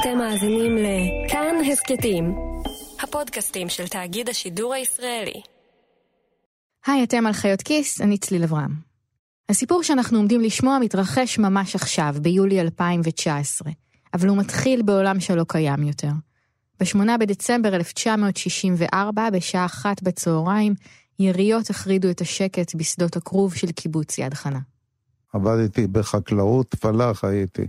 אתם מאזינים לכאן הסכתים, הפודקאסטים של תאגיד השידור הישראלי. היי, אתם על חיות כיס, אני צליל אברהם. הסיפור שאנחנו עומדים לשמוע מתרחש ממש עכשיו, ביולי 2019, אבל הוא מתחיל בעולם שלא קיים יותר. ב-8 בדצמבר 1964, בשעה אחת בצהריים, יריות החרידו את השקט בשדות הכרוב של קיבוץ יד חנה. עבדתי בחקלאות, פלאח הייתי.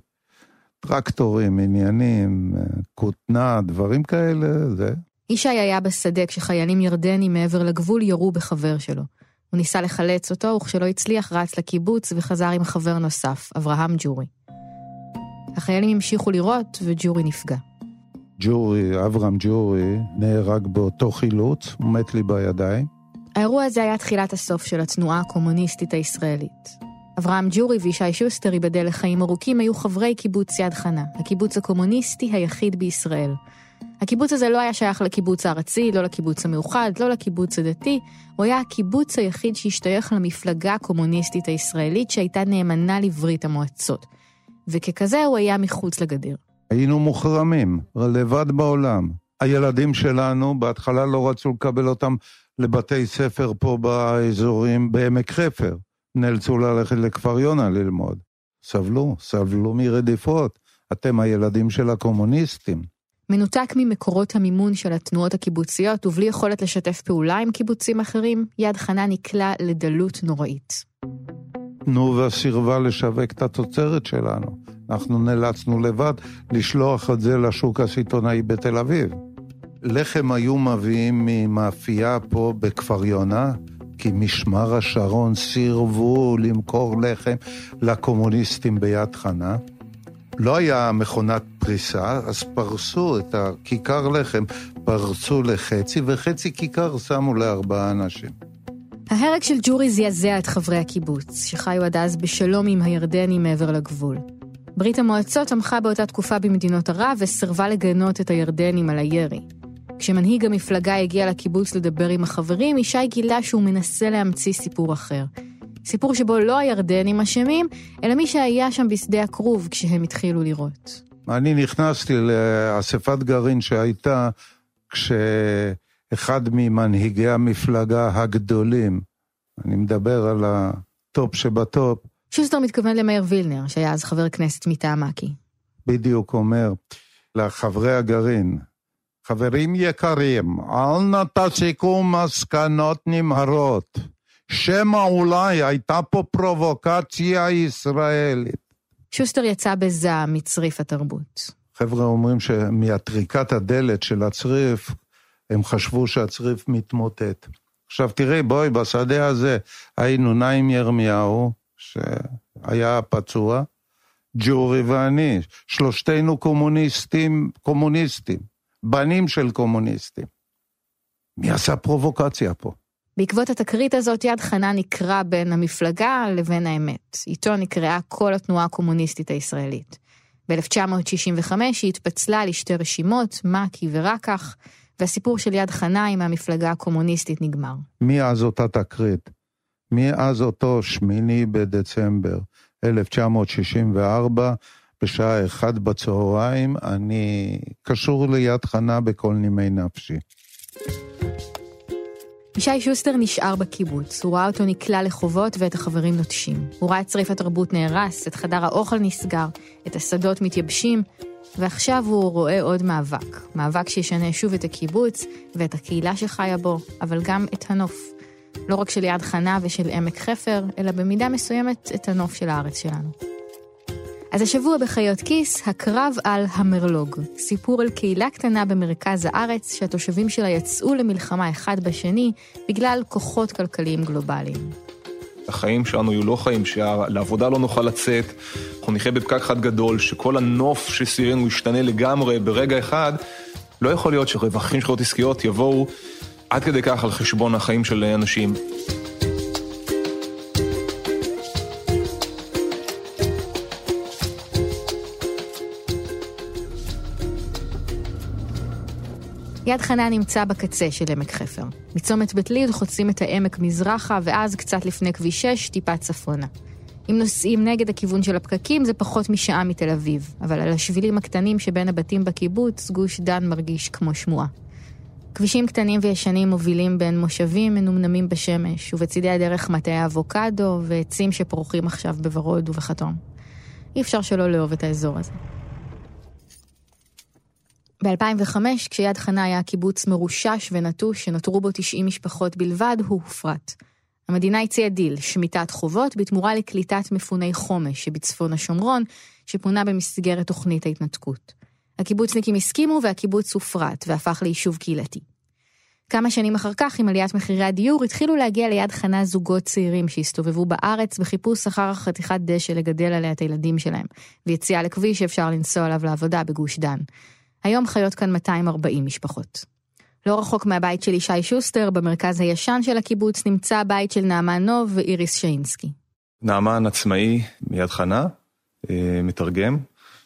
טרקטורים, עניינים, כותנה, דברים כאלה, זה. ישי היה בשדה כשחיילים ירדנים מעבר לגבול ירו בחבר שלו. הוא ניסה לחלץ אותו, וכשלא הצליח רץ לקיבוץ וחזר עם חבר נוסף, אברהם ג'ורי. החיילים המשיכו לירות וג'ורי נפגע. ג'ורי, אברהם ג'ורי, נהרג באותו חילוץ, הוא מת לי בידיים. האירוע הזה היה תחילת הסוף של התנועה הקומוניסטית הישראלית. אברהם ג'ורי וישי שוסטר, ייבדל לחיים ארוכים, היו חברי קיבוץ יד חנה, הקיבוץ הקומוניסטי היחיד בישראל. הקיבוץ הזה לא היה שייך לקיבוץ הארצי, לא לקיבוץ המאוחד, לא לקיבוץ הדתי, הוא היה הקיבוץ היחיד שהשתייך למפלגה הקומוניסטית הישראלית שהייתה נאמנה לברית המועצות. וככזה הוא היה מחוץ לגדר. היינו מוחרמים, לבד בעולם. הילדים שלנו בהתחלה לא רצו לקבל אותם לבתי ספר פה באזורים בעמק חפר. נאלצו ללכת לכפר יונה ללמוד. סבלו, סבלו מרדיפות. אתם הילדים של הקומוניסטים. מנותק ממקורות המימון של התנועות הקיבוציות ובלי יכולת לשתף פעולה עם קיבוצים אחרים, יד חנה נקלע לדלות נוראית. תנובה סירבה לשווק את התוצרת שלנו. אנחנו נאלצנו לבד לשלוח את זה לשוק הסיטונאי בתל אביב. לחם היו מביאים ממאפייה פה בכפר יונה, כי משמר השרון סירבו למכור לחם לקומוניסטים ביד חנה. לא היה מכונת פריסה, אז פרסו את הכיכר לחם, פרצו לחצי, וחצי כיכר שמו לארבעה אנשים. ההרג של ג'ורי זעזע את חברי הקיבוץ, שחיו עד אז בשלום עם הירדנים מעבר לגבול. ברית המועצות תמכה באותה תקופה במדינות ערב וסירבה לגנות את הירדנים על הירי. כשמנהיג המפלגה הגיע לקיבוץ לדבר עם החברים, ישי גילה שהוא מנסה להמציא סיפור אחר. סיפור שבו לא הירדנים אשמים, אלא מי שהיה שם בשדה הכרוב כשהם התחילו לירות. אני נכנסתי לאספת גרעין שהייתה כשאחד ממנהיגי המפלגה הגדולים, אני מדבר על הטופ שבטופ. שוסטר מתכוון למאיר וילנר, שהיה אז חבר כנסת מטעם מק"י. בדיוק אומר לחברי הגרעין, חברים יקרים, אל נא תסיקו מסקנות נמהרות. שמא אולי הייתה פה פרובוקציה ישראלית. שוסטר יצא בזעם מצריף התרבות. חבר'ה אומרים שמהטריקת הדלת של הצריף, הם חשבו שהצריף מתמוטט. עכשיו תראי, בואי, בשדה הזה היינו נעים ירמיהו, שהיה פצוע, ג'ורי ואני, שלושתנו קומוניסטים, קומוניסטים. בנים של קומוניסטים. מי עשה פרובוקציה פה? בעקבות התקרית הזאת יד חנה נקרע בין המפלגה לבין האמת. איתו נקראה כל התנועה הקומוניסטית הישראלית. ב-1965 היא התפצלה לשתי רשימות, מק"י ורק"ח, והסיפור של יד חנה עם המפלגה הקומוניסטית נגמר. מאז אותה תקרית, מאז אותו שמיני בדצמבר 1964, בשעה אחת בצהריים, אני קשור ליד חנה בכל נימי נפשי. ישי שוסטר נשאר בקיבוץ, הוא ראה אותו נקלע לחובות ואת החברים נוטשים. הוא ראה את צריף התרבות נהרס, את חדר האוכל נסגר, את השדות מתייבשים, ועכשיו הוא רואה עוד מאבק. מאבק שישנה שוב את הקיבוץ ואת הקהילה שחיה בו, אבל גם את הנוף. לא רק של יד חנה ושל עמק חפר, אלא במידה מסוימת את הנוף של הארץ שלנו. אז השבוע בחיות כיס, הקרב על המרלוג. סיפור על קהילה קטנה במרכז הארץ, שהתושבים שלה יצאו למלחמה אחד בשני, בגלל כוחות כלכליים גלובליים. החיים שלנו יהיו לא חיים שלעבודה לא נוכל לצאת, אנחנו נחיה בפקק אחד גדול, שכל הנוף שסביבנו ישתנה לגמרי ברגע אחד, לא יכול להיות שרווחים של חברות עסקיות יבואו עד כדי כך על חשבון החיים של אנשים. יד חנה נמצא בקצה של עמק חפר. מצומת בית ליד חוצים את העמק מזרחה, ואז קצת לפני כביש 6, טיפה צפונה. אם נוסעים נגד הכיוון של הפקקים זה פחות משעה מתל אביב, אבל על השבילים הקטנים שבין הבתים בקיבוץ, גוש דן מרגיש כמו שמועה. כבישים קטנים וישנים מובילים בין מושבים מנומנמים בשמש, ובצידי הדרך מטעי אבוקדו ועצים שפורחים עכשיו בוורוד ובחתום. אי אפשר שלא לאהוב את האזור הזה. ב-2005, כשיד חנה היה קיבוץ מרושש ונטוש שנותרו בו 90 משפחות בלבד, הוא הופרט. המדינה הציעה דיל, שמיטת חובות, בתמורה לקליטת מפוני חומש שבצפון השומרון, שפונה במסגרת תוכנית ההתנתקות. הקיבוצניקים הסכימו והקיבוץ הופרט והפך ליישוב קהילתי. כמה שנים אחר כך, עם עליית מחירי הדיור, התחילו להגיע ליד חנה זוגות צעירים שהסתובבו בארץ בחיפוש אחר חתיכת דשא לגדל עליה את הילדים שלהם, ויציאה לכביש שאפשר לנסוע עליו לעבודה בגוש דן. היום חיות כאן 240 משפחות. לא רחוק מהבית של ישי שוסטר, במרכז הישן של הקיבוץ, נמצא הבית של נעמן נוב ואיריס שיינסקי. נעמן עצמאי מיד חנה, אה, מתרגם.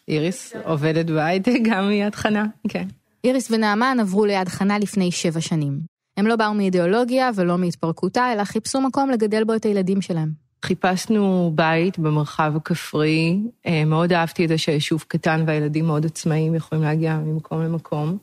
איריס עובדת בהייטק גם מיד חנה, כן. איריס ונעמן עברו ליד חנה לפני שבע שנים. הם לא באו מאידיאולוגיה ולא מהתפרקותה, אלא חיפשו מקום לגדל בו את הילדים שלהם. חיפשנו בית במרחב הכפרי, אה, מאוד אהבתי את זה שהיישוב קטן והילדים מאוד עצמאיים יכולים להגיע ממקום למקום.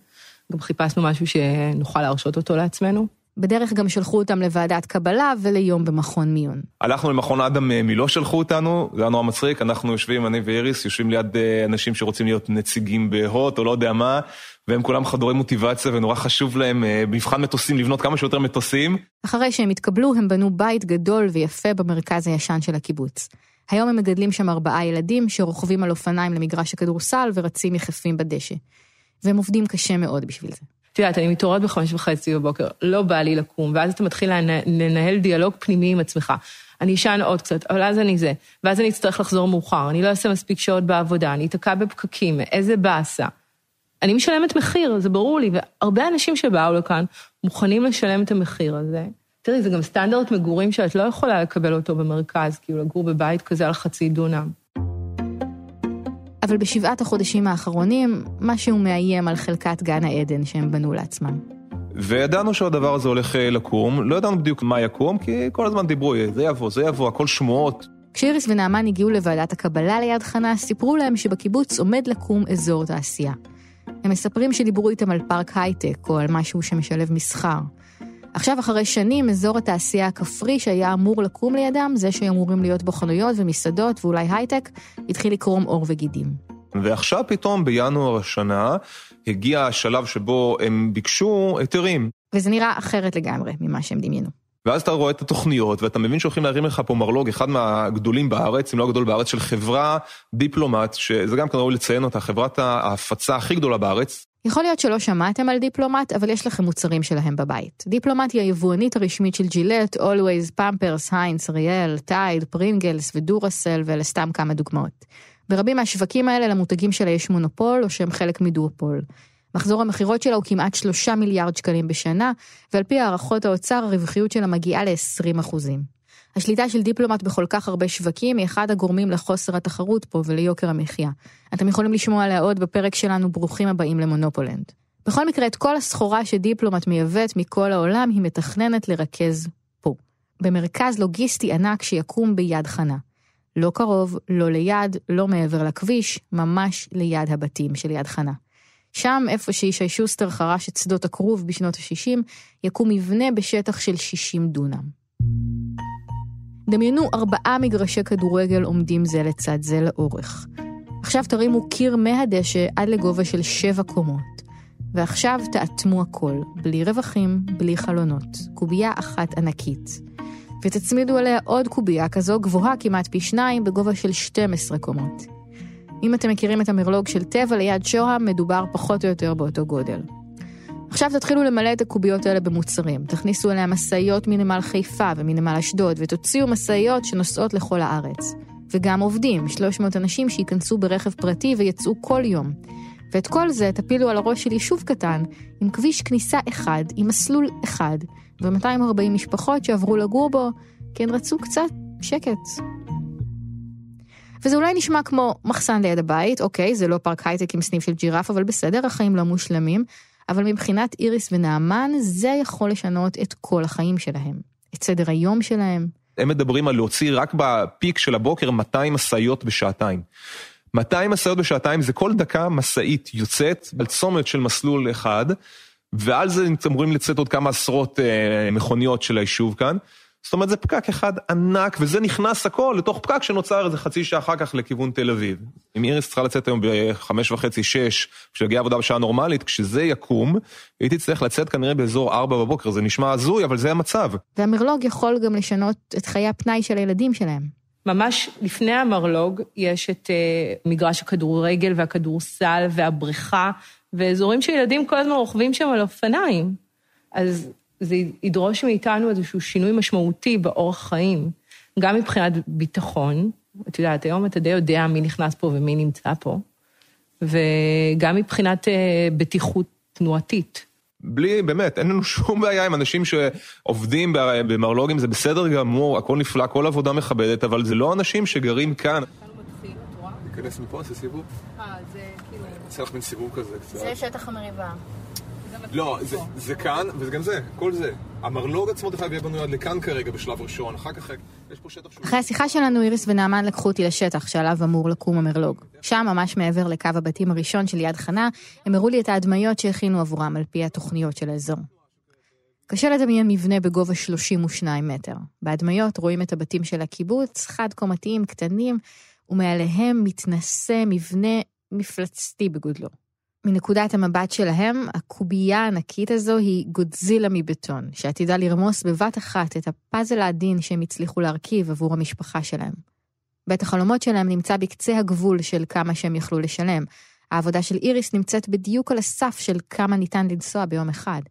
גם חיפשנו משהו שנוכל להרשות אותו לעצמנו. בדרך גם שלחו אותם לוועדת קבלה וליום במכון מיון. הלכנו למכון אדם אה, מלא שלחו אותנו, זה היה נורא מצחיק, אנחנו יושבים, אני ואיריס, יושבים ליד אה, אנשים שרוצים להיות נציגים בהוט או לא יודע מה, והם כולם חדורי מוטיבציה ונורא חשוב להם במבחן מטוסים לבנות כמה שיותר מטוסים. אחרי שהם התקבלו, הם בנו בית גדול ויפה במרכז הישן של הקיבוץ. היום הם מגדלים שם ארבעה ילדים שרוכבים על אופניים למגרש הכדורסל ורצים יחפים בדשא. והם עובדים קשה מאוד בשביל זה. את יודעת, אני מתעוררת בחמש וחצי בבוקר, לא בא לי לקום, ואז אתה מתחיל לנהל דיאלוג פנימי עם עצמך. אני אשן עוד קצת, אבל אז אני זה, ואז אני אצטרך לחזור מאוחר, אני לא אעשה מספיק שעות בעבודה, אני אתקע בפקקים, איזה באסה. אני משלמת מחיר, זה ברור לי, והרבה אנשים שבאו לכאן מוכנים לשלם את המחיר הזה. תראי, זה גם סטנדרט מגורים שאת לא יכולה לקבל אותו במרכז, כאילו לגור בבית כזה על חצי דונם. אבל בשבעת החודשים האחרונים, משהו מאיים על חלקת גן העדן שהם בנו לעצמם. וידענו שהדבר הזה הולך אה, לקום, לא ידענו בדיוק מה יקום, כי כל הזמן דיברו, זה יבוא, זה יבוא, הכל שמועות. כשאיריס ונעמן הגיעו לוועדת הקבלה ליד חנה, סיפרו להם שבקיבוץ עומד לקום אזור תעשייה. הם מספרים שדיברו איתם על פארק הייטק, או על משהו שמשלב מסחר. עכשיו, אחרי שנים, אזור התעשייה הכפרי שהיה אמור לקום לידם, זה שאמורים להיות בו חנויות ומסעדות ואולי הייטק, התחיל לקרום עור וגידים. ועכשיו פתאום, בינואר השנה, הגיע השלב שבו הם ביקשו היתרים. וזה נראה אחרת לגמרי ממה שהם דמיינו. ואז אתה רואה את התוכניות, ואתה מבין שהולכים להרים לך פה מרלוג, אחד מהגדולים בארץ, אם לא הגדול בארץ, של חברה דיפלומט, שזה גם כאן ראוי לציין אותה, חברת ההפצה הכי גדולה בארץ. יכול להיות שלא שמעתם על דיפלומט, אבל יש לכם מוצרים שלהם בבית. דיפלומט היא היבואנית הרשמית של ג'ילט, אולווייז, פמפרס, היינץ, אריאל, טייד, פרינגלס ודורסל, ואלה סתם כמה דוגמאות. ברבים מהשווקים האלה למותגים שלה יש מונופול, או שהם חלק מדואופול. מחזור המכירות שלה הוא כמעט 3 מיליארד שקלים בשנה, ועל פי הערכות האוצר הרווחיות שלה מגיעה ל-20 אחוזים. השליטה של דיפלומט בכל כך הרבה שווקים היא אחד הגורמים לחוסר התחרות פה וליוקר המחיה. אתם יכולים לשמוע עליה עוד בפרק שלנו ברוכים הבאים למונופולנד. בכל מקרה, את כל הסחורה שדיפלומט מייבאת מכל העולם היא מתכננת לרכז פה. במרכז לוגיסטי ענק שיקום ביד חנה. לא קרוב, לא ליד, לא מעבר לכביש, ממש ליד הבתים של יד חנה. שם, איפה שישי שוסטר חרש את שדות הכרוב בשנות ה-60, יקום מבנה בשטח של 60 דונם. דמיינו ארבעה מגרשי כדורגל עומדים זה לצד זה לאורך. עכשיו תרימו קיר מהדשא עד לגובה של שבע קומות. ועכשיו תאטמו הכל, בלי רווחים, בלי חלונות. קובייה אחת ענקית. ותצמידו עליה עוד קובייה כזו גבוהה כמעט פי שניים בגובה של 12 קומות. אם אתם מכירים את המרלוג של טבע ליד שוהם, מדובר פחות או יותר באותו גודל. עכשיו תתחילו למלא את הקוביות האלה במוצרים. תכניסו אליה משאיות מנמל חיפה ומנמל אשדוד, ותוציאו משאיות שנוסעות לכל הארץ. וגם עובדים, 300 אנשים שייכנסו ברכב פרטי ויצאו כל יום. ואת כל זה תפילו על הראש של יישוב קטן, עם כביש כניסה אחד, עם מסלול אחד, ו-240 משפחות שעברו לגור בו, כי הן רצו קצת שקט. וזה אולי נשמע כמו מחסן ליד הבית, אוקיי, זה לא פארק הייטק עם סניף של ג'ירף, אבל בסדר, החיים לא מושלמים. אבל מבחינת איריס ונעמן, זה יכול לשנות את כל החיים שלהם. את סדר היום שלהם, הם מדברים על להוציא רק בפיק של הבוקר 200 משאיות בשעתיים. 200 משאיות בשעתיים זה כל דקה משאית יוצאת על צומת של מסלול אחד, ועל זה אמורים לצאת עוד כמה עשרות אה, מכוניות של היישוב כאן. זאת אומרת, זה פקק אחד ענק, וזה נכנס הכל לתוך פקק שנוצר איזה חצי שעה אחר כך לכיוון תל אביב. אם איריס צריכה לצאת היום בחמש וחצי, שש, כשהגיעה עבודה בשעה נורמלית, כשזה יקום, היא תצטרך לצאת כנראה באזור ארבע בבוקר, זה נשמע הזוי, אבל זה המצב. והמרלוג יכול גם לשנות את חיי הפנאי של הילדים שלהם. ממש לפני המרלוג יש את uh, מגרש הכדורגל והכדורסל והבריכה, ואזורים שילדים כל הזמן רוכבים שם על אופניים. אז זה ידרוש מאיתנו איזשהו שינוי משמעותי באורח חיים, גם מבחינת ביטחון, את יודעת, היום אתה די יודע מי נכנס פה ומי נמצא פה, וגם מבחינת אה, בטיחות תנועתית. בלי, באמת, אין לנו שום בעיה עם אנשים שעובדים במרלוגים, זה בסדר גמור, הכל נפלא, כל עבודה מכבדת, אבל זה לא אנשים שגרים כאן. ניכנס מפה, נעשה סיבוב? אה, זה כאילו... נעשה לך מין סיבוב כזה קצת. זה שטח המריבה. לא, זה, זה כאן, וגם זה, כל זה. המרלוג עצמו דרך אגב יהיה בנוי עד לכאן כרגע בשלב ראשון, אחר כך יש פה שטח שהוא... אחרי השיחה שלנו איריס ונעמן לקחו אותי לשטח שעליו אמור לקום המרלוג. שם, ממש מעבר לקו הבתים הראשון של יד חנה, הם הראו לי את ההדמיות שהכינו עבורם על פי התוכניות של האזור. קשה לדמיין מבנה בגובה 32 מטר. בהדמיות רואים את הבתים של הקיבוץ, חד-קומתיים קטנים, ומעליהם מתנשא מבנה מפלצתי בגודלו. מנקודת המבט שלהם, הקובייה הענקית הזו היא גודזילה מבטון, שעתידה לרמוס בבת אחת את הפאזל העדין שהם הצליחו להרכיב עבור המשפחה שלהם. בית החלומות שלהם נמצא בקצה הגבול של כמה שהם יכלו לשלם. העבודה של איריס נמצאת בדיוק על הסף של כמה ניתן לנסוע ביום אחד.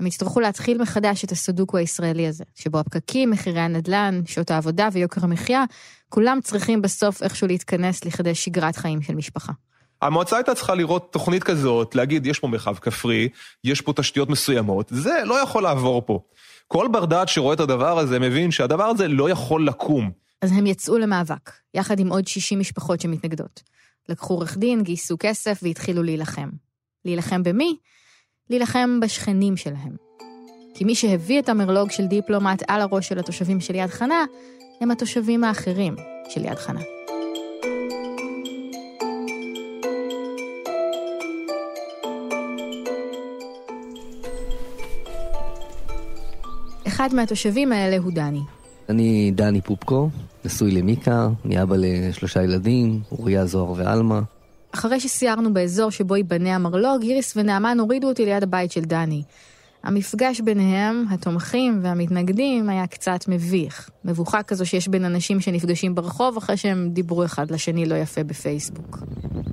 הם יצטרכו להתחיל מחדש את הסודוקו הישראלי הזה, שבו הפקקים, מחירי הנדל"ן, שעות העבודה ויוקר המחיה, כולם צריכים בסוף איכשהו להתכנס לכדי שגרת חיים של משפחה. המועצה הייתה צריכה לראות תוכנית כזאת, להגיד, יש פה מרחב כפרי, יש פה תשתיות מסוימות, זה לא יכול לעבור פה. כל בר דעת שרואה את הדבר הזה מבין שהדבר הזה לא יכול לקום. אז הם יצאו למאבק, יחד עם עוד 60 משפחות שמתנגדות. לקחו עורך דין, גייסו כסף והתחילו להילחם. להילחם במי? להילחם בשכנים שלהם. כי מי שהביא את המרלוג של דיפלומט על הראש של התושבים של יד חנה, הם התושבים האחרים של יד חנה. אחד מהתושבים האלה הוא דני. אני דני פופקו, נשוי למיקה, אני אבא לשלושה ילדים, אוריה, זוהר ועלמה. אחרי שסיירנו באזור שבו ייבנה המרלוג, איריס ונעמן הורידו אותי ליד הבית של דני. המפגש ביניהם, התומכים והמתנגדים, היה קצת מביך. מבוכה כזו שיש בין אנשים שנפגשים ברחוב אחרי שהם דיברו אחד לשני לא יפה בפייסבוק.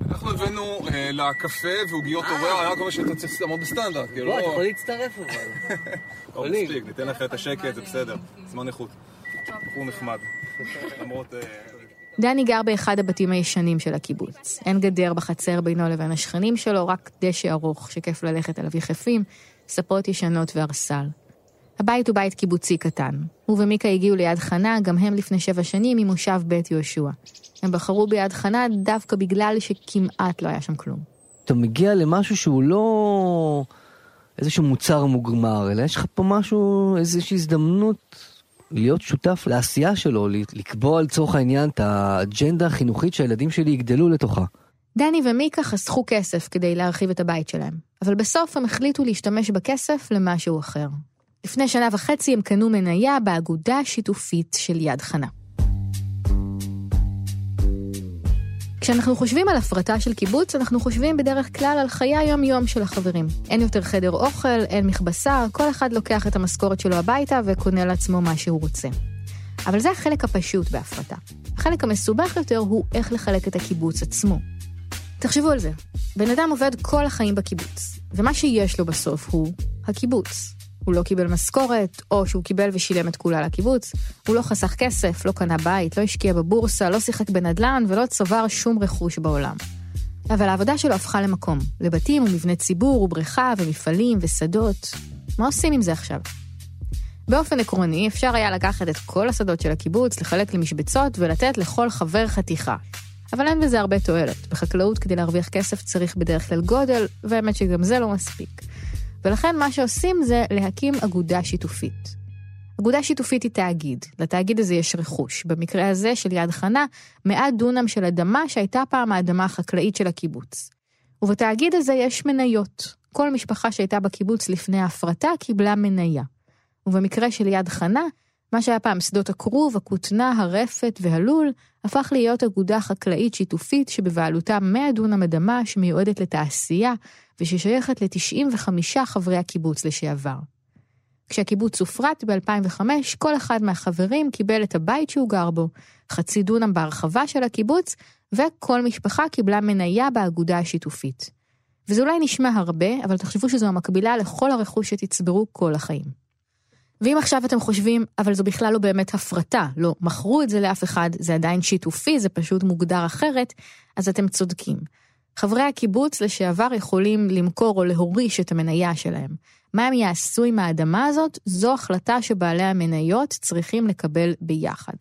אנחנו הבאנו אה, לקפה ועוגיות אורח, היה כל שאתה צריך לעמוד בסטנדרט. כאילו, לא, אתה יכול להצטרף אבל. לא מספיק, ניתן לך את השקט, זה בסדר. זמן איכות. בחור נחמד. למרות... אה, דני גר באחד הבתים הישנים של הקיבוץ. אין גדר בחצר בינו לבין השכנים שלו, רק דשא ארוך שכיף ללכת עליו יחפים, ספות ישנות וארסל. הבית הוא בית קיבוצי קטן. הוא ומיקה הגיעו ליד חנה, גם הם לפני שבע שנים, ממושב בית יהושע. הם בחרו ביד חנה דווקא בגלל שכמעט לא היה שם כלום. אתה מגיע למשהו שהוא לא איזשהו מוצר מוגמר, אלא יש לך פה משהו, איזושהי הזדמנות להיות שותף לעשייה שלו, לקבוע לצורך העניין את האג'נדה החינוכית שהילדים שלי יגדלו לתוכה. דני ומיקה חסכו כסף כדי להרחיב את הבית שלהם, אבל בסוף הם החליטו להשתמש בכסף למשהו אחר. לפני שנה וחצי הם קנו מניה באגודה השיתופית של יד חנה. כשאנחנו חושבים על הפרטה של קיבוץ, אנחנו חושבים בדרך כלל על חיי היום-יום של החברים. אין יותר חדר אוכל, אין מכבסה, כל אחד לוקח את המשכורת שלו הביתה וקונה לעצמו מה שהוא רוצה. אבל זה החלק הפשוט בהפרטה. החלק המסובך יותר הוא איך לחלק את הקיבוץ עצמו. תחשבו על זה, בן אדם עובד כל החיים בקיבוץ, ומה שיש לו בסוף הוא הקיבוץ. הוא לא קיבל משכורת, או שהוא קיבל ושילם את כולה לקיבוץ, הוא לא חסך כסף, לא קנה בית, לא השקיע בבורסה, לא שיחק בנדל"ן ולא צבר שום רכוש בעולם. אבל העבודה שלו הפכה למקום, לבתים ומבני ציבור ובריכה ומפעלים ושדות. מה עושים עם זה עכשיו? באופן עקרוני, אפשר היה לקחת את כל השדות של הקיבוץ, לחלק למשבצות ולתת לכל חבר חתיכה. אבל אין בזה הרבה תועלת. בחקלאות כדי להרוויח כסף צריך בדרך כלל גודל, והאמת שגם זה לא מספיק. ולכן מה שעושים זה להקים אגודה שיתופית. אגודה שיתופית היא תאגיד, לתאגיד הזה יש רכוש. במקרה הזה של יד חנה, 100 דונם של אדמה שהייתה פעם האדמה החקלאית של הקיבוץ. ובתאגיד הזה יש מניות. כל משפחה שהייתה בקיבוץ לפני ההפרטה קיבלה מניה. ובמקרה של יד חנה, מה שהיה פעם שדות הכרוב, הכותנה, הרפת והלול, הפך להיות אגודה חקלאית שיתופית שבבעלותה 100 דונם אדמה שמיועדת לתעשייה וששייכת ל-95 חברי הקיבוץ לשעבר. כשהקיבוץ הופרט ב-2005, כל אחד מהחברים קיבל את הבית שהוא גר בו, חצי דונם בהרחבה של הקיבוץ, וכל משפחה קיבלה מניה באגודה השיתופית. וזה אולי נשמע הרבה, אבל תחשבו שזו המקבילה לכל הרכוש שתצברו כל החיים. ואם עכשיו אתם חושבים, אבל זו בכלל לא באמת הפרטה, לא מכרו את זה לאף אחד, זה עדיין שיתופי, זה פשוט מוגדר אחרת, אז אתם צודקים. חברי הקיבוץ לשעבר יכולים למכור או להוריש את המניה שלהם. מה הם יעשו עם האדמה הזאת, זו החלטה שבעלי המניות צריכים לקבל ביחד.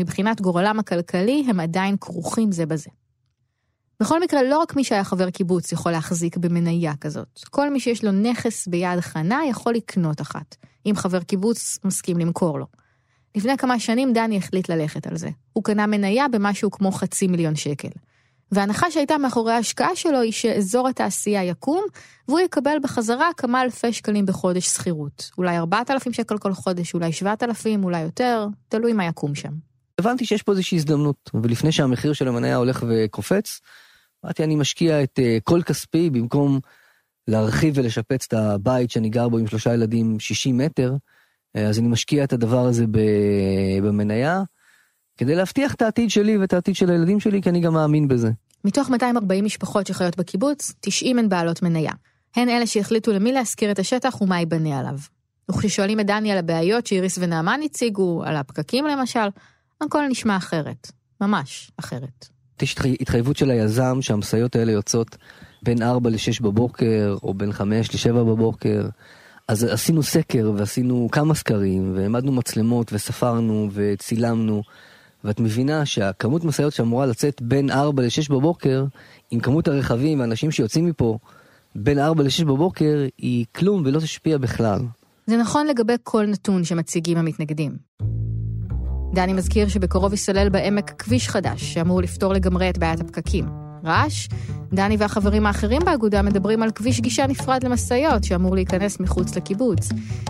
מבחינת גורלם הכלכלי, הם עדיין כרוכים זה בזה. בכל מקרה, לא רק מי שהיה חבר קיבוץ יכול להחזיק במניה כזאת. כל מי שיש לו נכס ביד חנה יכול לקנות אחת, אם חבר קיבוץ מסכים למכור לו. לפני כמה שנים דני החליט ללכת על זה. הוא קנה מניה במשהו כמו חצי מיליון שקל. וההנחה שהייתה מאחורי ההשקעה שלו היא שאזור התעשייה יקום, והוא יקבל בחזרה כמה אלפי שקלים בחודש שכירות. אולי 4,000 שקל כל חודש, אולי 7,000, אולי יותר, תלוי מה יקום שם. הבנתי שיש פה איזושהי הזדמנות, ולפני שהמחיר של המניה הולך וקופץ, אמרתי, אני משקיע את uh, כל כספי במקום להרחיב ולשפץ את הבית שאני גר בו עם שלושה ילדים 60 מטר, uh, אז אני משקיע את הדבר הזה במניה, כדי להבטיח את העתיד שלי ואת העתיד של הילדים שלי, כי אני גם מאמין בזה. מתוך 240 משפחות שחיות בקיבוץ, 90 הן בעלות מניה. הן אלה שהחליטו למי להשכיר את השטח ומה ייבנה עליו. וכששואלים את דני על הבעיות שאיריס ונעמן הציגו, על הפקקים למשל, הכל נשמע אחרת. ממש אחרת. יש התחייבות של היזם שהמשאיות האלה יוצאות בין 4 ל-6 בבוקר, או בין 5 ל-7 בבוקר. אז עשינו סקר ועשינו כמה סקרים, והעמדנו מצלמות וספרנו וצילמנו. ואת מבינה שהכמות משאיות שאמורה לצאת בין 4 ל-6 בבוקר, עם כמות הרכבים והאנשים שיוצאים מפה בין 4 ל-6 בבוקר, היא כלום ולא תשפיע בכלל. זה נכון לגבי כל נתון שמציגים המתנגדים. דני מזכיר שבקרוב ייסלל בעמק כביש חדש, שאמור לפתור לגמרי את בעיית הפקקים. רעש? דני והחברים האחרים באגודה מדברים על כביש גישה נפרד למשאיות, שאמור להיכנס מחוץ לקיבוץ.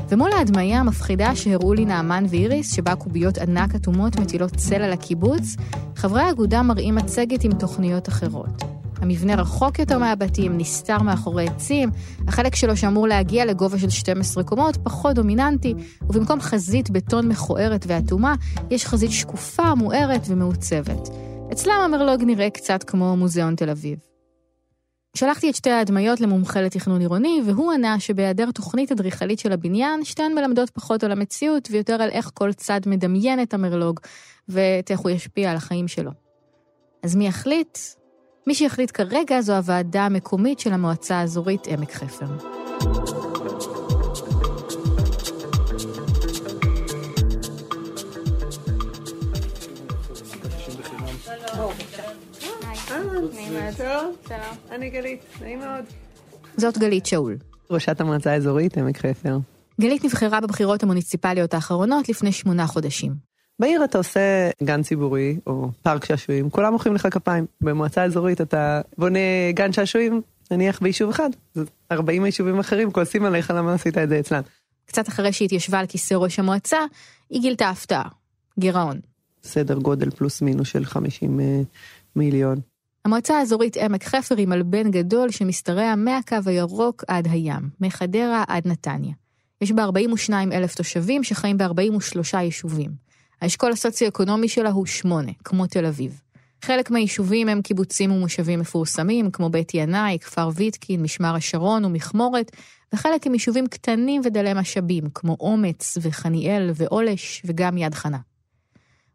ומול ההדמיה המפחידה שהראו לי נעמן ואיריס, שבה קוביות ענק אטומות מטילות צל על הקיבוץ, חברי האגודה מראים מצגת עם תוכניות אחרות. המבנה רחוק יותר מהבתים, נסתר מאחורי עצים, החלק שלו שאמור להגיע לגובה של 12 קומות פחות דומיננטי, ובמקום חזית בטון מכוערת ואטומה, יש חזית שקופה, מוארת ומעוצבת. אצלם המרלוג נראה קצת כמו מוזיאון תל אביב. שלחתי את שתי ההדמיות למומחה לתכנון עירוני, והוא ענה שבהיעדר תוכנית אדריכלית של הבניין, שתיהן מלמדות פחות על המציאות ויותר על איך כל צד מדמיין את המרלוג, ואת איך הוא ישפיע על החיים שלו. אז מי יחליט? מי שיחליט כרגע זו הוועדה המקומית של המועצה האזורית עמק חפר. אני גלית, נעים מאוד. זאת גלית שאול. ראשת המועצה האזורית עמק חפר. גלית נבחרה בבחירות המוניציפליות האחרונות לפני שמונה חודשים. בעיר אתה עושה גן ציבורי או פארק שעשועים, כולם מוחאים לך כפיים. במועצה האזורית אתה בונה גן שעשועים, נניח ביישוב אחד, 40 יישובים אחרים כועסים עליך למה עשית את זה אצלם. קצת אחרי שהיא התיישבה על כיסא ראש המועצה, היא גילתה הפתעה, גירעון. סדר גודל פלוס מינוס של 50 אה, מיליון. המועצה האזורית עמק חפר היא מלבן גדול שמשתרע מהקו הירוק עד הים, מחדרה עד נתניה. יש בה 42 אלף תושבים שחיים ב-43 יישובים. האשכול הסוציו-אקונומי שלה הוא 8, כמו תל אביב. חלק מהיישובים הם קיבוצים ומושבים מפורסמים, כמו בית ינאי, כפר ויטקין, משמר השרון ומכמורת, וחלק הם יישובים קטנים ודלי משאבים, כמו אומץ וחניאל ועולש וגם יד חנה.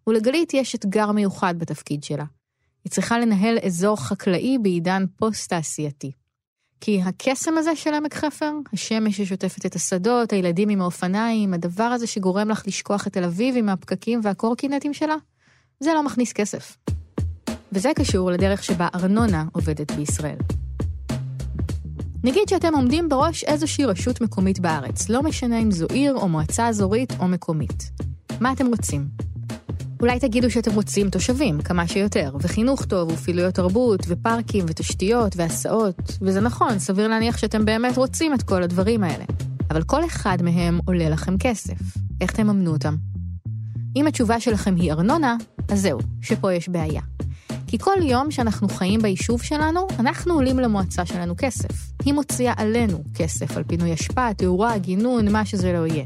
ולגלית יש אתגר מיוחד בתפקיד שלה. היא צריכה לנהל אזור חקלאי בעידן פוסט-תעשייתי. כי הקסם הזה של עמק חפר, השמש ששוטפת את השדות, הילדים עם האופניים, הדבר הזה שגורם לך לשכוח את תל אביב עם הפקקים והקורקינטים שלה, זה לא מכניס כסף. וזה קשור לדרך שבה ארנונה עובדת בישראל. נגיד שאתם עומדים בראש איזושהי רשות מקומית בארץ, לא משנה אם זו עיר או מועצה אזורית או מקומית. מה אתם רוצים? אולי תגידו שאתם רוצים תושבים, כמה שיותר, וחינוך טוב, ופעילויות תרבות, ופארקים, ותשתיות, והסעות, וזה נכון, סביר להניח שאתם באמת רוצים את כל הדברים האלה. אבל כל אחד מהם עולה לכם כסף. איך תממנו אותם? אם התשובה שלכם היא ארנונה, אז זהו, שפה יש בעיה. כי כל יום שאנחנו חיים ביישוב שלנו, אנחנו עולים למועצה שלנו כסף. היא מוציאה עלינו כסף על פינוי אשפה, תאורה, גינון, מה שזה לא יהיה.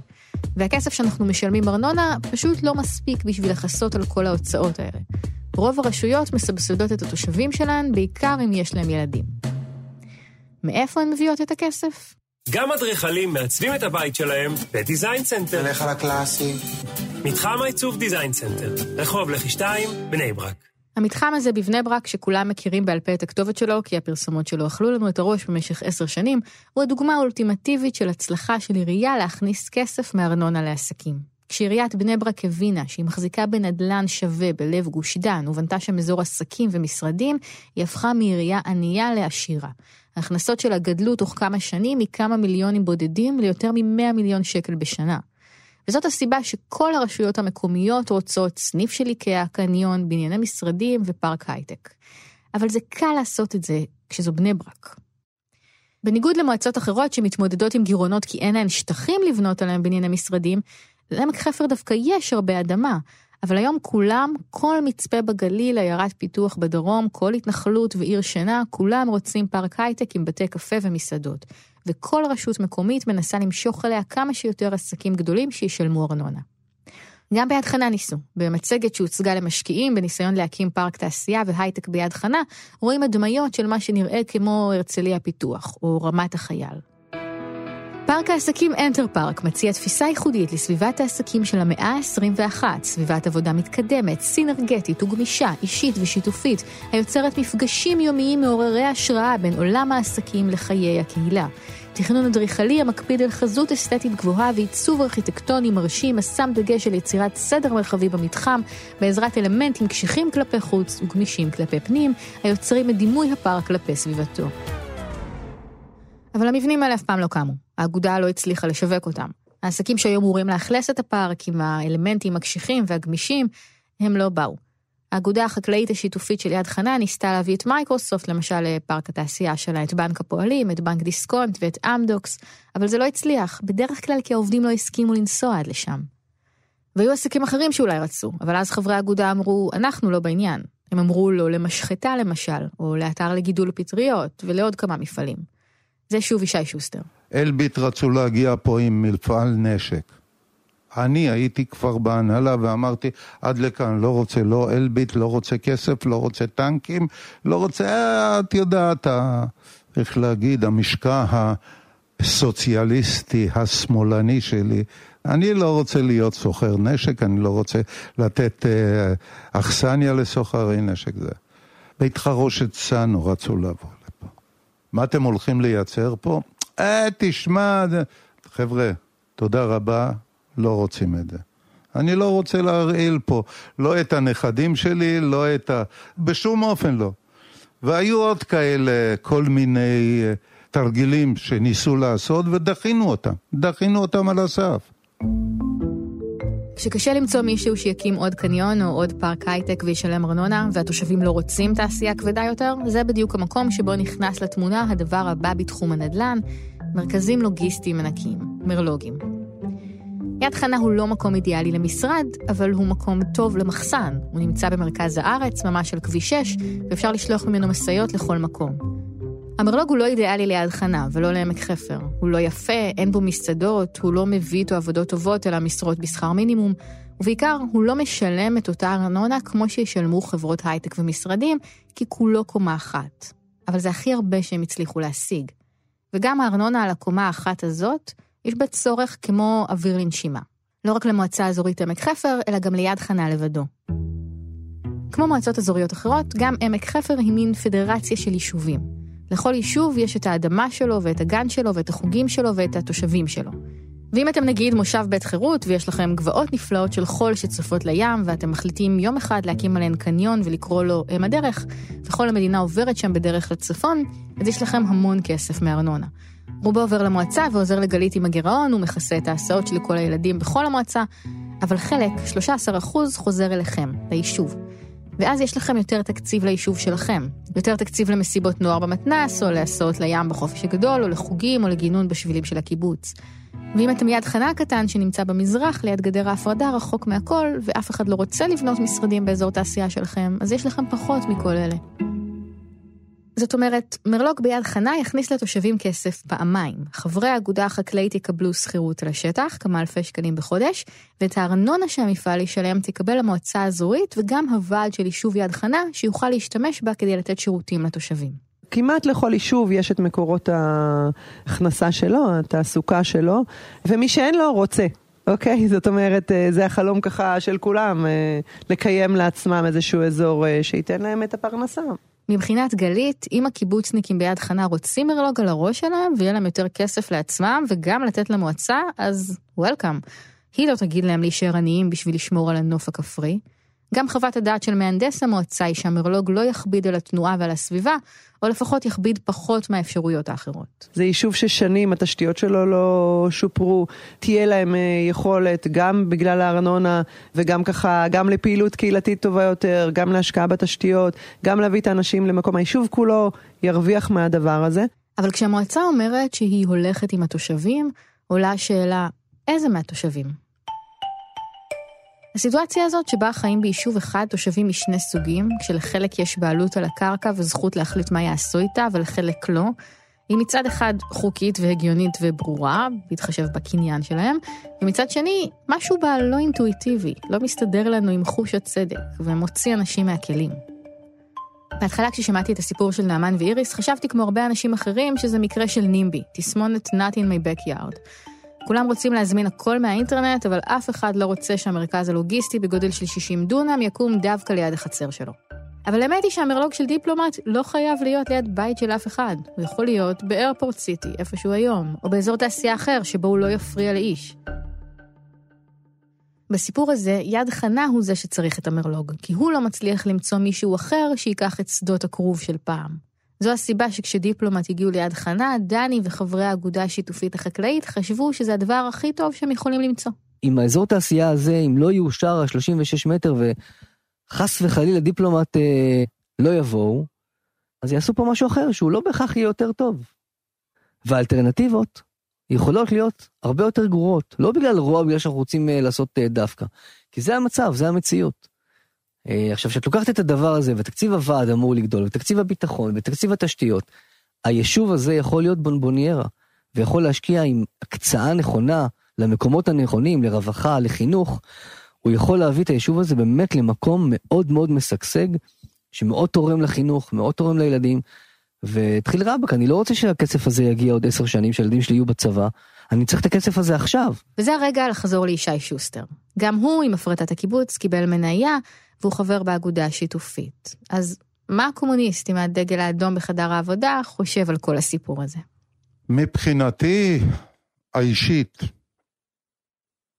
והכסף שאנחנו משלמים ארנונה פשוט לא מספיק בשביל לכסות על כל ההוצאות האלה. רוב הרשויות מסבסדות את התושבים שלהן, בעיקר אם יש להם ילדים. מאיפה הן מביאות את הכסף? גם אדריכלים מעצבים את הבית שלהם בדיזיין סנטר. נלך על הקלאסי. מתחם העיצוב דיזיין סנטר, רחוב לכי 2, בני ברק. המתחם הזה בבני ברק, שכולם מכירים בעל פה את הכתובת שלו, כי הפרסומות שלו אכלו לנו את הראש במשך עשר שנים, הוא הדוגמה האולטימטיבית של הצלחה של עירייה להכניס כסף מארנונה לעסקים. כשעיריית בני ברק הבינה שהיא מחזיקה בנדלן שווה בלב גוש דן ובנתה שם אזור עסקים ומשרדים, היא הפכה מעירייה ענייה לעשירה. ההכנסות שלה גדלו תוך כמה שנים מכמה מיליונים בודדים ליותר מ-100 מיליון שקל בשנה. וזאת הסיבה שכל הרשויות המקומיות רוצות סניף של איקאה, קניון, בנייני משרדים ופארק הייטק. אבל זה קל לעשות את זה כשזו בני ברק. בניגוד למועצות אחרות שמתמודדות עם גירעונות כי אין להן שטחים לבנות עליהם בנייני משרדים, לעמק חפר דווקא יש הרבה אדמה, אבל היום כולם, כל מצפה בגליל, עיירת פיתוח בדרום, כל התנחלות ועיר שינה, כולם רוצים פארק הייטק עם בתי קפה ומסעדות. וכל רשות מקומית מנסה למשוך אליה כמה שיותר עסקים גדולים שישלמו ארנונה. גם ביד חנה ניסו. במצגת שהוצגה למשקיעים בניסיון להקים פארק תעשייה והייטק ביד חנה, רואים הדמיות של מה שנראה כמו הרצליה פיתוח, או רמת החייל. פארק העסקים אנטר פארק מציע תפיסה ייחודית לסביבת העסקים של המאה ה-21, סביבת עבודה מתקדמת, סינרגטית וגמישה, אישית ושיתופית, היוצרת מפגשים יומיים מעוררי השראה בין עולם העסקים לחיי הקהילה. תכנון אדריכלי המקפיד על חזות אסתטית גבוהה ועיצוב ארכיטקטוני מרשים השם דגש על יצירת סדר מרחבי במתחם בעזרת אלמנטים קשיחים כלפי חוץ וגמישים כלפי פנים, היוצרים את דימוי הפארק כלפי סביבתו. אבל המבנים האלה אף פעם לא קמו. האגודה לא הצליחה לשווק אותם. העסקים שהיו אמורים לאכלס את הפארק עם האלמנטים הקשיחים והגמישים, הם לא באו. האגודה החקלאית השיתופית של יד חנה ניסתה להביא את מייקרוסופט, למשל לפארק התעשייה שלה, את בנק הפועלים, את בנק דיסקונט ואת אמדוקס, אבל זה לא הצליח, בדרך כלל כי העובדים לא הסכימו לנסוע עד לשם. והיו עסקים אחרים שאולי רצו, אבל אז חברי האגודה אמרו, אנחנו לא בעניין. הם אמרו לא למשחטה למשל, או לאתר לגידול פטריות, ולעוד כמה מפעלים. זה שוב ישי שוסטר. אלביט רצו להגיע פה עם מפעל נשק. אני הייתי כבר בהנהלה ואמרתי, עד לכאן, לא רוצה לא אלביט, לא רוצה כסף, לא רוצה טנקים, לא רוצה, את יודעת, איך להגיד, המשקע הסוציאליסטי, השמאלני שלי. אני לא רוצה להיות סוחר נשק, אני לא רוצה לתת אה, אכסניה לסוחרי נשק. זה. בית חרושת סנו רצו לפה. מה אתם הולכים לייצר פה? אה, תשמע, חבר'ה, תודה רבה, לא רוצים את זה. אני לא רוצה להרעיל פה, לא את הנכדים שלי, לא את ה... בשום אופן לא. והיו עוד כאלה, כל מיני אה, תרגילים שניסו לעשות, ודחינו אותם. דחינו אותם על הסף. כשקשה למצוא מישהו שיקים עוד קניון או עוד פארק הייטק וישלם ארנונה, והתושבים לא רוצים תעשייה כבדה יותר, זה בדיוק המקום שבו נכנס לתמונה הדבר הבא בתחום הנדל"ן, מרכזים לוגיסטיים ענקיים, מרלוגים. יד חנה הוא לא מקום אידיאלי למשרד, אבל הוא מקום טוב למחסן. הוא נמצא במרכז הארץ, ממש על כביש 6, ואפשר לשלוח ממנו משאיות לכל מקום. המרלוג הוא לא אידיאלי ליד חנה, ולא לעמק חפר. הוא לא יפה, אין בו מסעדות, הוא לא מביא איתו עבודות טובות, אלא משרות בשכר מינימום, ובעיקר, הוא לא משלם את אותה ארנונה כמו שישלמו חברות הייטק ומשרדים, כי כולו קומה אחת. אבל זה הכי הרבה שהם הצליחו להשיג. וגם הארנונה על הקומה האחת הזאת, יש בה צורך כמו אוויר לנשימה. לא רק למועצה אזורית עמק חפר, אלא גם ליד חנה לבדו. כמו מועצות אזוריות אחרות, גם עמק חפר היא מין פדרציה של יישובים. לכל יישוב יש את האדמה שלו ואת הגן שלו ואת החוגים שלו ואת התושבים שלו. ואם אתם נגיד מושב בית חירות ויש לכם גבעות נפלאות של חול שצופות לים ואתם מחליטים יום אחד להקים עליהן קניון ולקרוא לו אם הדרך, וכל המדינה עוברת שם בדרך לצפון, אז יש לכם המון כסף מארנונה. רובו עובר למועצה ועוזר לגלית עם הגירעון, הוא מכסה את ההסעות של כל הילדים בכל המועצה, אבל חלק, 13%, חוזר אליכם, ליישוב. ואז יש לכם יותר תקציב ליישוב שלכם. יותר תקציב למסיבות נוער במתנ"ס, או להסעות לים בחופש הגדול, או לחוגים, או לגינון בשבילים של הקיבוץ. ואם אתם יד חנה הקטן שנמצא במזרח, ליד גדר ההפרדה, רחוק מהכל, ואף אחד לא רוצה לבנות משרדים באזור תעשייה שלכם, אז יש לכם פחות מכל אלה. זאת אומרת, מרלוג ביד חנה יכניס לתושבים כסף פעמיים. חברי האגודה החקלאית יקבלו שכירות על השטח, כמה אלפי שקלים בחודש, ואת הארנונה שהמפעל ישלם תקבל המועצה האזורית וגם הוועד של יישוב יד חנה, שיוכל להשתמש בה כדי לתת שירותים לתושבים. כמעט לכל יישוב יש את מקורות ההכנסה שלו, התעסוקה שלו, ומי שאין לו רוצה. אוקיי? זאת אומרת, אה, זה החלום ככה של כולם, אה, לקיים לעצמם איזשהו אזור אה, שייתן להם את הפרנסה. מבחינת גלית, אם הקיבוצניקים ביד חנה רוצים מרלוג על הראש שלהם ויהיה להם יותר כסף לעצמם וגם לתת למועצה, אז וולקאם. היא לא תגיד להם להישאר עניים בשביל לשמור על הנוף הכפרי. גם חוות הדעת של מהנדס המועצה היא שהמרלוג לא יכביד על התנועה ועל הסביבה, או לפחות יכביד פחות מהאפשרויות האחרות. זה יישוב ששנים התשתיות שלו לא שופרו, תהיה להם אה, יכולת גם בגלל הארנונה וגם ככה, גם לפעילות קהילתית טובה יותר, גם להשקעה בתשתיות, גם להביא את האנשים למקום. היישוב כולו ירוויח מהדבר הזה. אבל כשהמועצה אומרת שהיא הולכת עם התושבים, עולה השאלה, איזה מהתושבים? הסיטואציה הזאת שבה חיים ביישוב אחד תושבים משני סוגים, כשלחלק יש בעלות על הקרקע וזכות להחליט מה יעשו איתה ולחלק לא, היא מצד אחד חוקית והגיונית וברורה, בהתחשב בקניין שלהם, ומצד שני, משהו בה לא אינטואיטיבי, לא מסתדר לנו עם חוש הצדק, ומוציא אנשים מהכלים. בהתחלה כששמעתי את הסיפור של נעמן ואיריס, חשבתי כמו הרבה אנשים אחרים שזה מקרה של נימבי, תסמונת not in my backyard. כולם רוצים להזמין הכל מהאינטרנט, אבל אף אחד לא רוצה שהמרכז הלוגיסטי בגודל של 60 דונם יקום דווקא ליד החצר שלו. אבל האמת היא שהמרלוג של דיפלומט לא חייב להיות ליד בית של אף אחד. הוא יכול להיות באיירפורט סיטי, איפשהו היום, או באזור תעשייה אחר, שבו הוא לא יפריע לאיש. בסיפור הזה, יד חנה הוא זה שצריך את המרלוג, כי הוא לא מצליח למצוא מישהו אחר שייקח את שדות הכרוב של פעם. זו הסיבה שכשדיפלומט הגיעו ליד חנה, דני וחברי האגודה השיתופית החקלאית חשבו שזה הדבר הכי טוב שהם יכולים למצוא. אם האזור תעשייה הזה, אם לא יאושר ה-36 מטר וחס וחלילה דיפלומט אה, לא יבואו, אז יעשו פה משהו אחר שהוא לא בהכרח יהיה יותר טוב. והאלטרנטיבות יכולות להיות הרבה יותר גרועות, לא בגלל רוע, בגלל שאנחנו רוצים אה, לעשות אה, דווקא, כי זה המצב, זה המציאות. אה, עכשיו, כשאת לוקחת את הדבר הזה, ותקציב הוועד אמור לגדול, ותקציב הביטחון, ותקציב התשתיות, היישוב הזה יכול להיות בונבוניירה, ויכול להשקיע עם הקצאה נכונה למקומות הנכונים, לרווחה, לחינוך, הוא יכול להביא את היישוב הזה באמת למקום מאוד מאוד משגשג, שמאוד תורם לחינוך, מאוד תורם לילדים, והתחיל רבאק, אני לא רוצה שהכסף הזה יגיע עוד עשר שנים, שהילדים שלי יהיו בצבא, אני צריך את הכסף הזה עכשיו. וזה הרגע לחזור לישי שוסטר. גם הוא, עם הפרטת הקיבוץ, קיבל מניה, והוא חבר באגודה השיתופית. אז מה הקומוניסט עם הדגל האדום בחדר העבודה חושב על כל הסיפור הזה? מבחינתי האישית,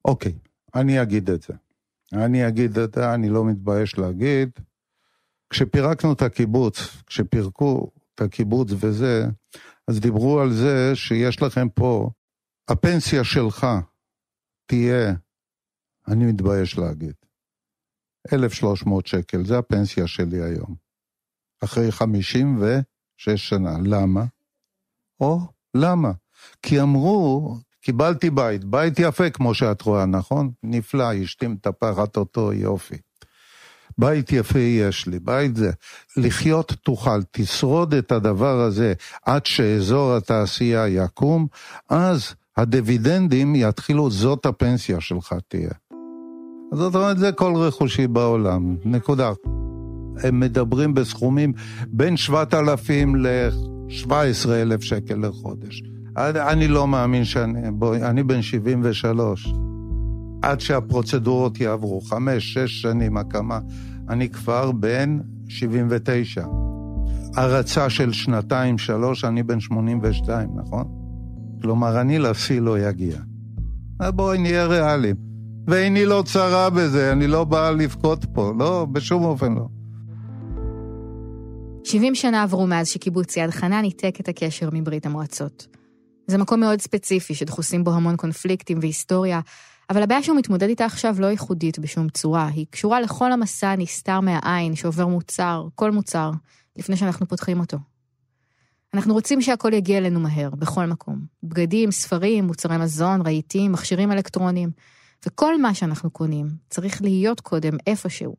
אוקיי, אני אגיד את זה. אני אגיד את זה, אני לא מתבייש להגיד. כשפירקנו את הקיבוץ, כשפירקו את הקיבוץ וזה, אז דיברו על זה שיש לכם פה, הפנסיה שלך תהיה, אני מתבייש להגיד, 1,300 שקל, זה הפנסיה שלי היום. אחרי 56 שנה. למה? או, למה? כי אמרו, קיבלתי בית, בית יפה כמו שאת רואה, נכון? נפלא, אשתי מטפחת אותו, יופי. בית יפה יש לי, בית זה. לחיות תוכל, תשרוד את הדבר הזה עד שאזור התעשייה יקום, אז הדיבידנדים יתחילו, זאת הפנסיה שלך תהיה. זאת אומרת, זה כל רכושי בעולם, נקודה. הם מדברים בסכומים בין 7,000 ל-17,000 שקל לחודש. אני לא מאמין שאני, בואי, אני בן 73. עד שהפרוצדורות יעברו, חמש, שש שנים הקמה, אני כבר בן 79. הרצה של שנתיים, שלוש, אני בן 82, נכון? כלומר, אני לשיא לא יגיע. בואי נהיה ריאליים. ועיני לא צרה בזה, אני לא בא לבכות פה, לא, בשום אופן לא. 70 שנה עברו מאז שקיבוץ יד חנה ניתק את הקשר מברית המועצות. זה מקום מאוד ספציפי שדחוסים בו המון קונפליקטים והיסטוריה, אבל הבעיה שהוא מתמודד איתה עכשיו לא ייחודית בשום צורה, היא קשורה לכל המסע הנסתר מהעין שעובר מוצר, כל מוצר, לפני שאנחנו פותחים אותו. אנחנו רוצים שהכל יגיע אלינו מהר, בכל מקום. בגדים, ספרים, מוצרי מזון, רהיטים, מכשירים אלקטרוניים. וכל מה שאנחנו קונים צריך להיות קודם איפשהו.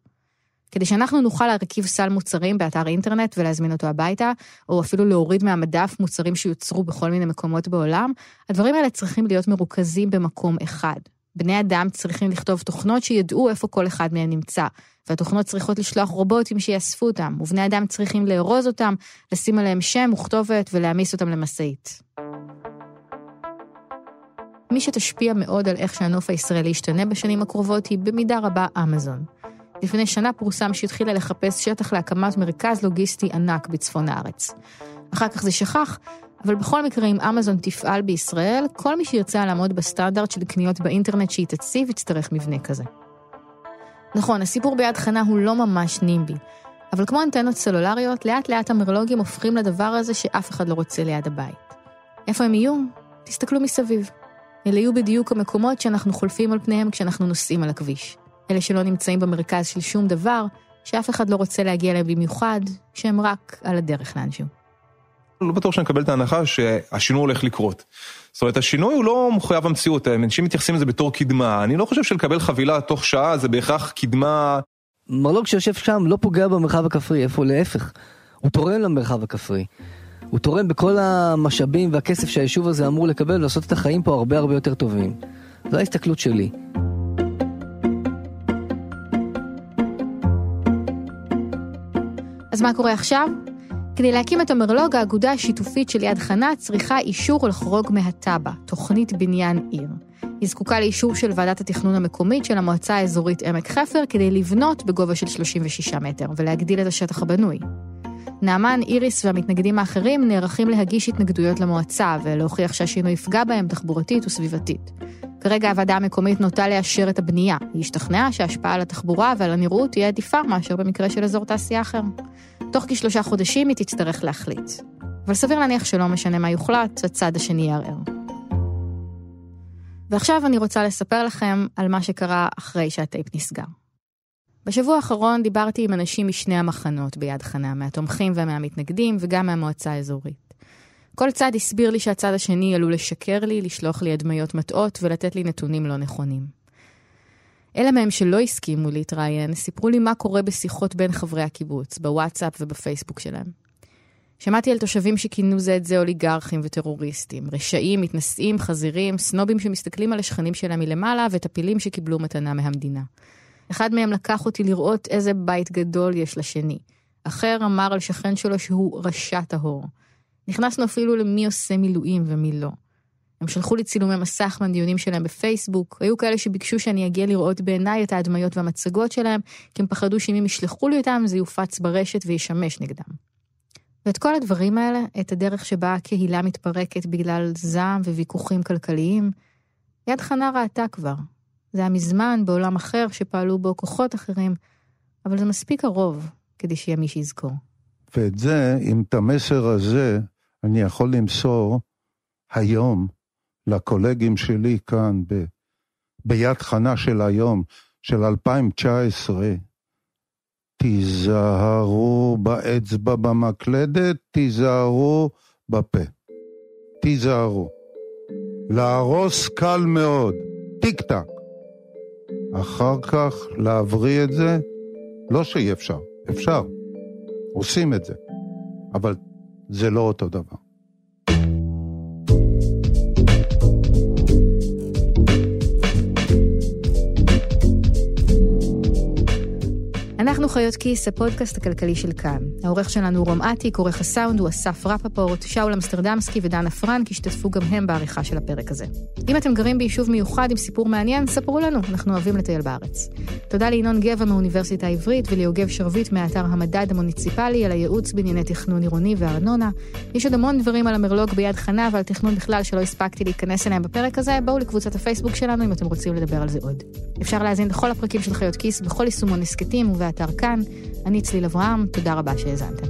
כדי שאנחנו נוכל להרכיב סל מוצרים באתר אינטרנט ולהזמין אותו הביתה, או אפילו להוריד מהמדף מוצרים שיוצרו בכל מיני מקומות בעולם, הדברים האלה צריכים להיות מרוכזים במקום אחד. בני אדם צריכים לכתוב תוכנות שידעו איפה כל אחד מהם נמצא, והתוכנות צריכות לשלוח רובוטים שיאספו אותם, ובני אדם צריכים לארוז אותם, לשים עליהם שם וכתובת ולהעמיס אותם למשאית. מי שתשפיע מאוד על איך שהנוף הישראלי ישתנה בשנים הקרובות היא במידה רבה אמזון. לפני שנה פורסם שהתחילה לחפש שטח להקמת מרכז לוגיסטי ענק בצפון הארץ. אחר כך זה שכח, אבל בכל מקרה אם אמזון תפעל בישראל, כל מי שירצה לעמוד בסטנדרט של קניות באינטרנט שהיא תציב יצטרך מבנה כזה. נכון, הסיפור ביד חנה הוא לא ממש נימבי, אבל כמו אנטנות סלולריות, לאט לאט המרלוגים הופכים לדבר הזה שאף אחד לא רוצה ליד הבית. איפה הם יהיו? תסתכלו מסביב. אלה יהיו בדיוק המקומות שאנחנו חולפים על פניהם כשאנחנו נוסעים על הכביש. אלה שלא נמצאים במרכז של שום דבר, שאף אחד לא רוצה להגיע אליהם במיוחד, שהם רק על הדרך לאנשהו. לא בטוח שאני מקבל את ההנחה שהשינוי הולך לקרות. זאת אומרת, השינוי הוא לא מחויב המציאות, אנשים מתייחסים לזה בתור קדמה. אני לא חושב שלקבל חבילה תוך שעה זה בהכרח קדמה... מרלוג שיושב שם לא פוגע במרחב הכפרי, איפה להפך. הוא תורם למרחב הכפרי. הוא תורם בכל המשאבים והכסף שהיישוב הזה אמור לקבל ולעשות את החיים פה הרבה הרבה יותר טובים. זו ההסתכלות שלי. אז מה קורה עכשיו? כדי להקים את המרלוג, האגודה השיתופית של יד חנה צריכה אישור לחרוג מהתב"ע, תוכנית בניין עיר. היא זקוקה לאישור של ועדת התכנון המקומית של המועצה האזורית עמק חפר כדי לבנות בגובה של 36 מטר ולהגדיל את השטח הבנוי. נעמן, איריס והמתנגדים האחרים נערכים להגיש התנגדויות למועצה ולהוכיח שהשינוי יפגע בהם תחבורתית וסביבתית. כרגע הוועדה המקומית נוטה לאשר את הבנייה. היא השתכנעה שההשפעה על התחבורה ועל הנראות תהיה עדיפה מאשר במקרה של אזור תעשייה אחר. תוך כשלושה חודשים היא תצטרך להחליט. אבל סביר להניח שלא משנה מה יוחלט, הצד השני יערער. ועכשיו אני רוצה לספר לכם על מה שקרה אחרי שהטייפ נסגר. בשבוע האחרון דיברתי עם אנשים משני המחנות ביד חנה, מהתומכים ומהמתנגדים וגם מהמועצה האזורית. כל צד הסביר לי שהצד השני עלול לשקר לי, לשלוח לי הדמיות מטעות ולתת לי נתונים לא נכונים. אלה מהם שלא הסכימו להתראיין, סיפרו לי מה קורה בשיחות בין חברי הקיבוץ, בוואטסאפ ובפייסבוק שלהם. שמעתי על תושבים שכינו זה את זה אוליגרכים וטרוריסטים, רשעים, מתנשאים, חזירים, סנובים שמסתכלים על השכנים שלהם מלמעלה וטפילים שקיבלו מתנה מהמדינה. אחד מהם לקח אותי לראות איזה בית גדול יש לשני. אחר אמר על שכן שלו שהוא רשע טהור. נכנסנו אפילו למי עושה מילואים ומי לא. הם שלחו לי צילומי מסך מהדיונים שלהם בפייסבוק, היו כאלה שביקשו שאני אגיע לראות בעיניי את ההדמיות והמצגות שלהם, כי הם פחדו שאם הם ישלחו לי אותם זה יופץ ברשת וישמש נגדם. ואת כל הדברים האלה, את הדרך שבה הקהילה מתפרקת בגלל זעם וויכוחים כלכליים, יד חנה ראתה כבר. זה היה מזמן בעולם אחר שפעלו בו כוחות אחרים, אבל זה מספיק הרוב כדי שיהיה מי שיזכור. ואת זה, אם את המסר הזה אני יכול למסור היום לקולגים שלי כאן ב, ביד חנה של היום, של 2019, תיזהרו באצבע במקלדת, תיזהרו בפה. תיזהרו. להרוס קל מאוד, טיק טק. אחר כך להבריא את זה, לא שאי אפשר, אפשר. עושים את זה. אבל זה לא אותו דבר. אנחנו חיות כיס, הפודקאסט הכלכלי של כאן. העורך שלנו הוא רום אטיק, עורך הסאונד הוא אסף רפפורט, שאול אמסטרדמסקי ודנה פרנק השתתפו גם הם בעריכה של הפרק הזה. אם אתם גרים ביישוב מיוחד עם סיפור מעניין, ספרו לנו, אנחנו אוהבים לטייל בארץ. תודה לינון גבע מהאוניברסיטה העברית וליוגב שרביט מהאתר המדד המוניציפלי על הייעוץ בענייני תכנון עירוני וארנונה. יש עוד המון דברים על המרלוג ביד חנה ועל תכנון בכלל שלא הספקתי להיכנס אליהם בפרק הזה, בואו לקבוצת הפייסבוק שלנו אם אתם רוצים לדבר על זה עוד. אפשר להאזין לכל הפרקים של חיות כיס בכל יישומון הסכתים ובאתר כאן. אני צליל אברהם, תודה רבה שהאזנתם.